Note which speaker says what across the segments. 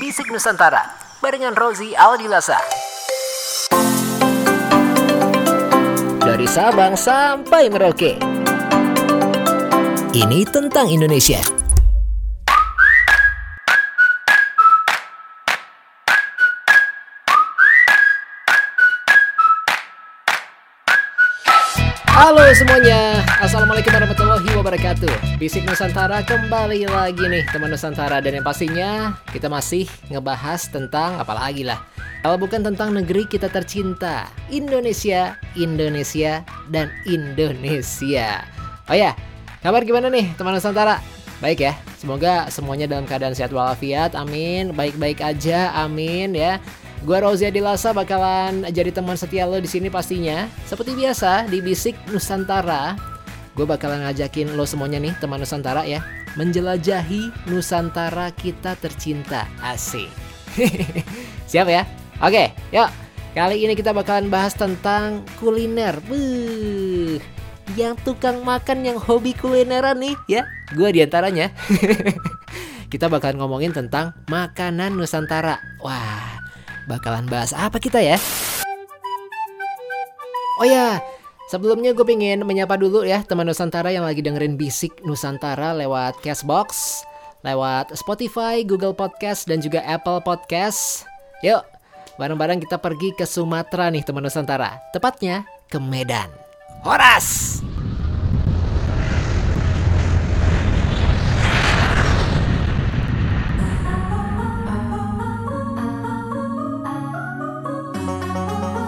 Speaker 1: Bisik Nusantara barengan Rozi Aldilasa. Dari Sabang sampai Merauke. Ini tentang Indonesia. Halo semuanya, Assalamualaikum warahmatullahi wabarakatuh. Bisik Nusantara kembali lagi nih teman Nusantara. Dan yang pastinya kita masih ngebahas tentang apalagi lah. Kalau bukan tentang negeri kita tercinta Indonesia, Indonesia, dan Indonesia. Oh ya, kabar gimana nih teman Nusantara? Baik ya, semoga semuanya dalam keadaan sehat walafiat, amin Baik-baik aja, amin ya Gua Rozia Dilasa bakalan jadi teman setia lo di sini pastinya. Seperti biasa di Bisik Nusantara, gue bakalan ngajakin lo semuanya nih teman Nusantara ya, menjelajahi Nusantara kita tercinta. Asik. Siap ya? Oke, yuk. Kali ini kita bakalan bahas tentang kuliner. Buh, yang tukang makan yang hobi kulineran nih ya. Gue di antaranya. kita bakalan ngomongin tentang makanan Nusantara. Wah, bakalan bahas apa kita ya? Oh ya, sebelumnya gue pengen menyapa dulu ya teman Nusantara yang lagi dengerin Bisik Nusantara lewat Cashbox, lewat Spotify, Google Podcast, dan juga Apple Podcast. Yuk, bareng-bareng kita pergi ke Sumatera nih teman Nusantara. Tepatnya ke Medan. Horas!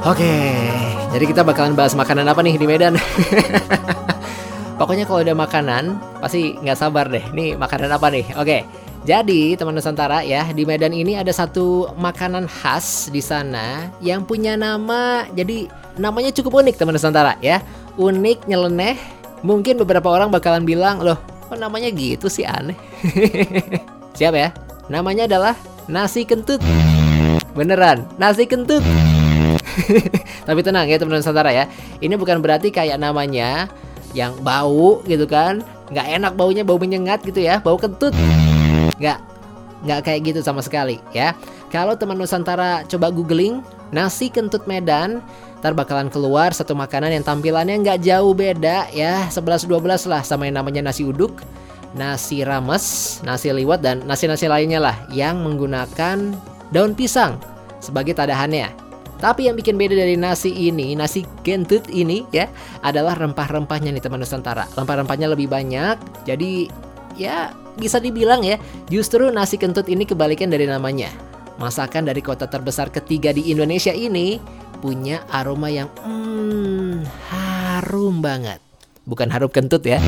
Speaker 1: Oke, jadi kita bakalan bahas makanan apa nih di Medan? Pokoknya kalau ada makanan, pasti nggak sabar deh. Nih makanan apa nih? Oke, jadi teman Nusantara ya di Medan ini ada satu makanan khas di sana yang punya nama. Jadi namanya cukup unik teman Nusantara ya. Unik, nyeleneh. Mungkin beberapa orang bakalan bilang loh, kok namanya gitu sih aneh. Siap ya? Namanya adalah nasi kentut. Beneran, nasi kentut. Tapi tenang ya teman-teman Nusantara ya. Ini bukan berarti kayak namanya yang bau gitu kan. Nggak enak baunya, bau menyengat gitu ya. Bau kentut. Nggak, nggak kayak gitu sama sekali ya. Kalau teman Nusantara coba googling nasi kentut Medan, ntar bakalan keluar satu makanan yang tampilannya nggak jauh beda ya. 11-12 lah sama yang namanya nasi uduk, nasi rames, nasi liwet, dan nasi-nasi lainnya lah yang menggunakan daun pisang sebagai tadahannya. Tapi yang bikin beda dari nasi ini, nasi kentut ini ya, adalah rempah-rempahnya nih teman Nusantara. Rempah-rempahnya lebih banyak, jadi ya bisa dibilang ya, justru nasi kentut ini kebalikan dari namanya. Masakan dari kota terbesar ketiga di Indonesia ini punya aroma yang hmm, harum banget. Bukan harum kentut ya.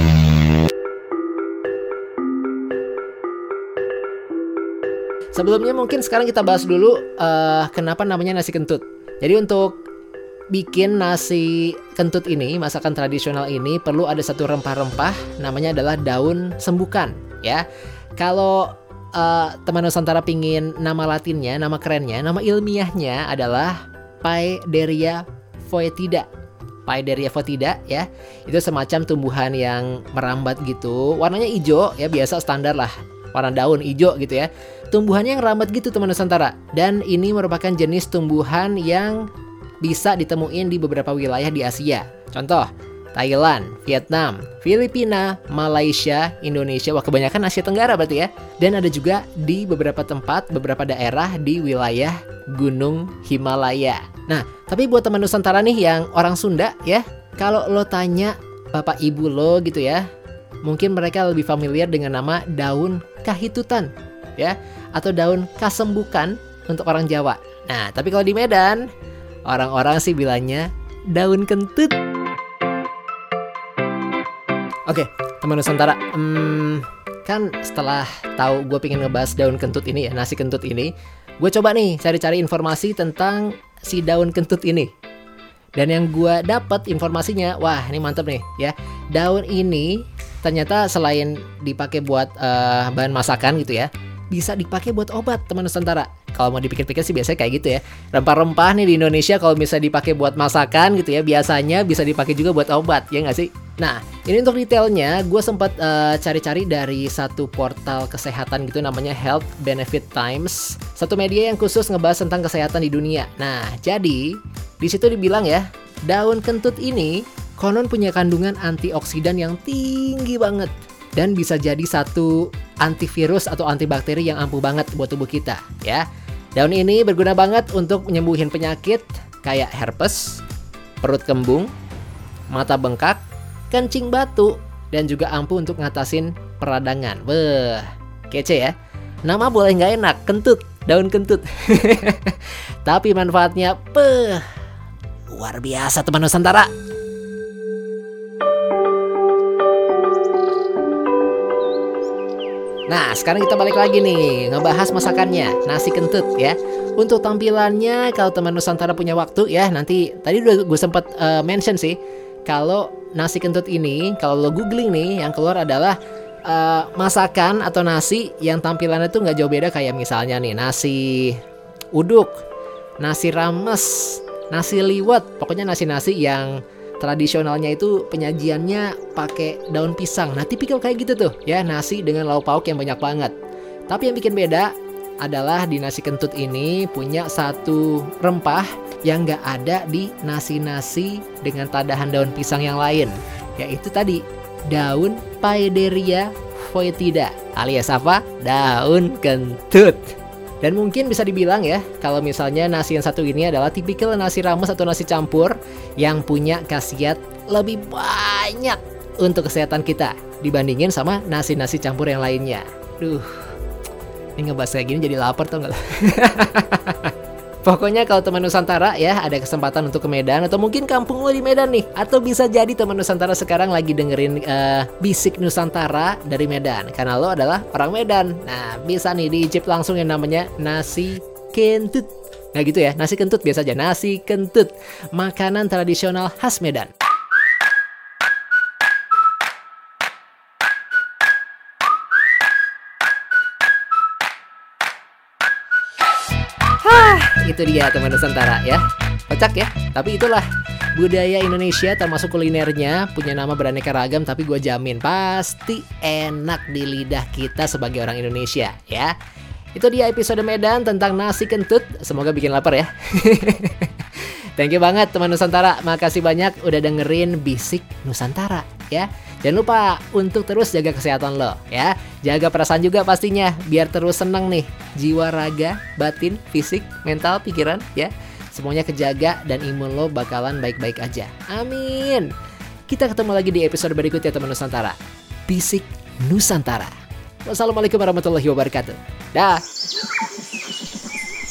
Speaker 1: Sebelumnya mungkin sekarang kita bahas dulu uh, kenapa namanya nasi kentut. Jadi untuk bikin nasi kentut ini, masakan tradisional ini perlu ada satu rempah-rempah namanya adalah daun sembukan ya. Kalau uh, teman Nusantara pingin nama latinnya, nama kerennya, nama ilmiahnya adalah Paederia foetida. Paederia foetida ya. Itu semacam tumbuhan yang merambat gitu. Warnanya hijau ya biasa standar lah. Warna daun hijau gitu ya. Tumbuhannya yang rambat gitu teman Nusantara. Dan ini merupakan jenis tumbuhan yang bisa ditemuin di beberapa wilayah di Asia. Contoh, Thailand, Vietnam, Filipina, Malaysia, Indonesia, wah kebanyakan Asia Tenggara berarti ya. Dan ada juga di beberapa tempat, beberapa daerah di wilayah Gunung Himalaya. Nah, tapi buat teman Nusantara nih yang orang Sunda ya, kalau lo tanya bapak ibu lo gitu ya, mungkin mereka lebih familiar dengan nama daun kahitutan ya atau daun kasembukan untuk orang Jawa. Nah, tapi kalau di Medan orang-orang sih bilangnya daun kentut. Oke, teman Nusantara, hmm, kan setelah tahu gue pengen ngebahas daun kentut ini ya, nasi kentut ini, gue coba nih cari-cari informasi tentang si daun kentut ini. Dan yang gue dapat informasinya, wah ini mantep nih ya. Daun ini ternyata selain dipakai buat uh, bahan masakan gitu ya, bisa dipakai buat obat teman Nusantara. Kalau mau dipikir-pikir sih biasanya kayak gitu ya. Rempah-rempah nih di Indonesia kalau bisa dipakai buat masakan gitu ya, biasanya bisa dipakai juga buat obat, ya nggak sih? Nah, ini untuk detailnya gue sempat uh, cari-cari dari satu portal kesehatan gitu namanya Health Benefit Times, satu media yang khusus ngebahas tentang kesehatan di dunia. Nah, jadi di situ dibilang ya, daun kentut ini konon punya kandungan antioksidan yang tinggi banget dan bisa jadi satu antivirus atau antibakteri yang ampuh banget buat tubuh kita ya. Daun ini berguna banget untuk menyembuhin penyakit kayak herpes, perut kembung, mata bengkak, kencing batu, dan juga ampuh untuk ngatasin peradangan. Beh, kece ya. Nama boleh nggak enak, kentut, daun kentut. Tapi manfaatnya, beh, luar biasa teman Nusantara. Nah, sekarang kita balik lagi nih, ngebahas masakannya, nasi kentut ya. Untuk tampilannya, kalau teman Nusantara punya waktu ya, nanti tadi udah gue sempat uh, mention sih, kalau nasi kentut ini, kalau lo googling nih, yang keluar adalah uh, masakan atau nasi yang tampilannya tuh nggak jauh beda kayak misalnya nih nasi uduk, nasi rames, nasi liwet, pokoknya nasi-nasi yang tradisionalnya itu penyajiannya pakai daun pisang. Nah, tipikal kayak gitu tuh, ya, nasi dengan lauk pauk yang banyak banget. Tapi yang bikin beda adalah di nasi kentut ini punya satu rempah yang gak ada di nasi-nasi dengan tadahan daun pisang yang lain, yaitu tadi daun Paederia foetida alias apa? Daun kentut. Dan mungkin bisa dibilang ya, kalau misalnya nasi yang satu ini adalah tipikal nasi rames atau nasi campur yang punya khasiat lebih banyak untuk kesehatan kita dibandingin sama nasi-nasi campur yang lainnya. Duh, ini ngebahas kayak gini jadi lapar tau gak? Pokoknya kalau teman Nusantara ya ada kesempatan untuk ke Medan atau mungkin kampung lo di Medan nih atau bisa jadi teman Nusantara sekarang lagi dengerin uh, bisik Nusantara dari Medan karena lo adalah orang Medan. Nah bisa nih diicip langsung yang namanya nasi kentut. Nah gitu ya nasi kentut biasa aja nasi kentut makanan tradisional khas Medan. Itu dia teman Nusantara ya. Kocak ya, tapi itulah budaya Indonesia termasuk kulinernya punya nama beraneka ragam tapi gue jamin pasti enak di lidah kita sebagai orang Indonesia ya. Itu dia episode Medan tentang nasi kentut. Semoga bikin lapar ya. Thank you banget teman Nusantara. Makasih banyak udah dengerin Bisik Nusantara ya. Jangan lupa untuk terus jaga kesehatan lo ya. Jaga perasaan juga pastinya biar terus seneng nih. Jiwa, raga, batin, fisik, mental, pikiran ya. Semuanya kejaga dan imun lo bakalan baik-baik aja. Amin. Kita ketemu lagi di episode berikutnya teman Nusantara. Bisik Nusantara. Wassalamualaikum warahmatullahi wabarakatuh. Dah.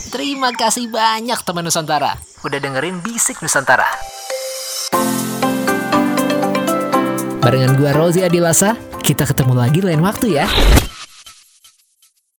Speaker 1: Terima kasih banyak teman Nusantara. Udah dengerin Bisik Nusantara. Barengan gua Rozi Adilasa, kita ketemu lagi lain waktu ya.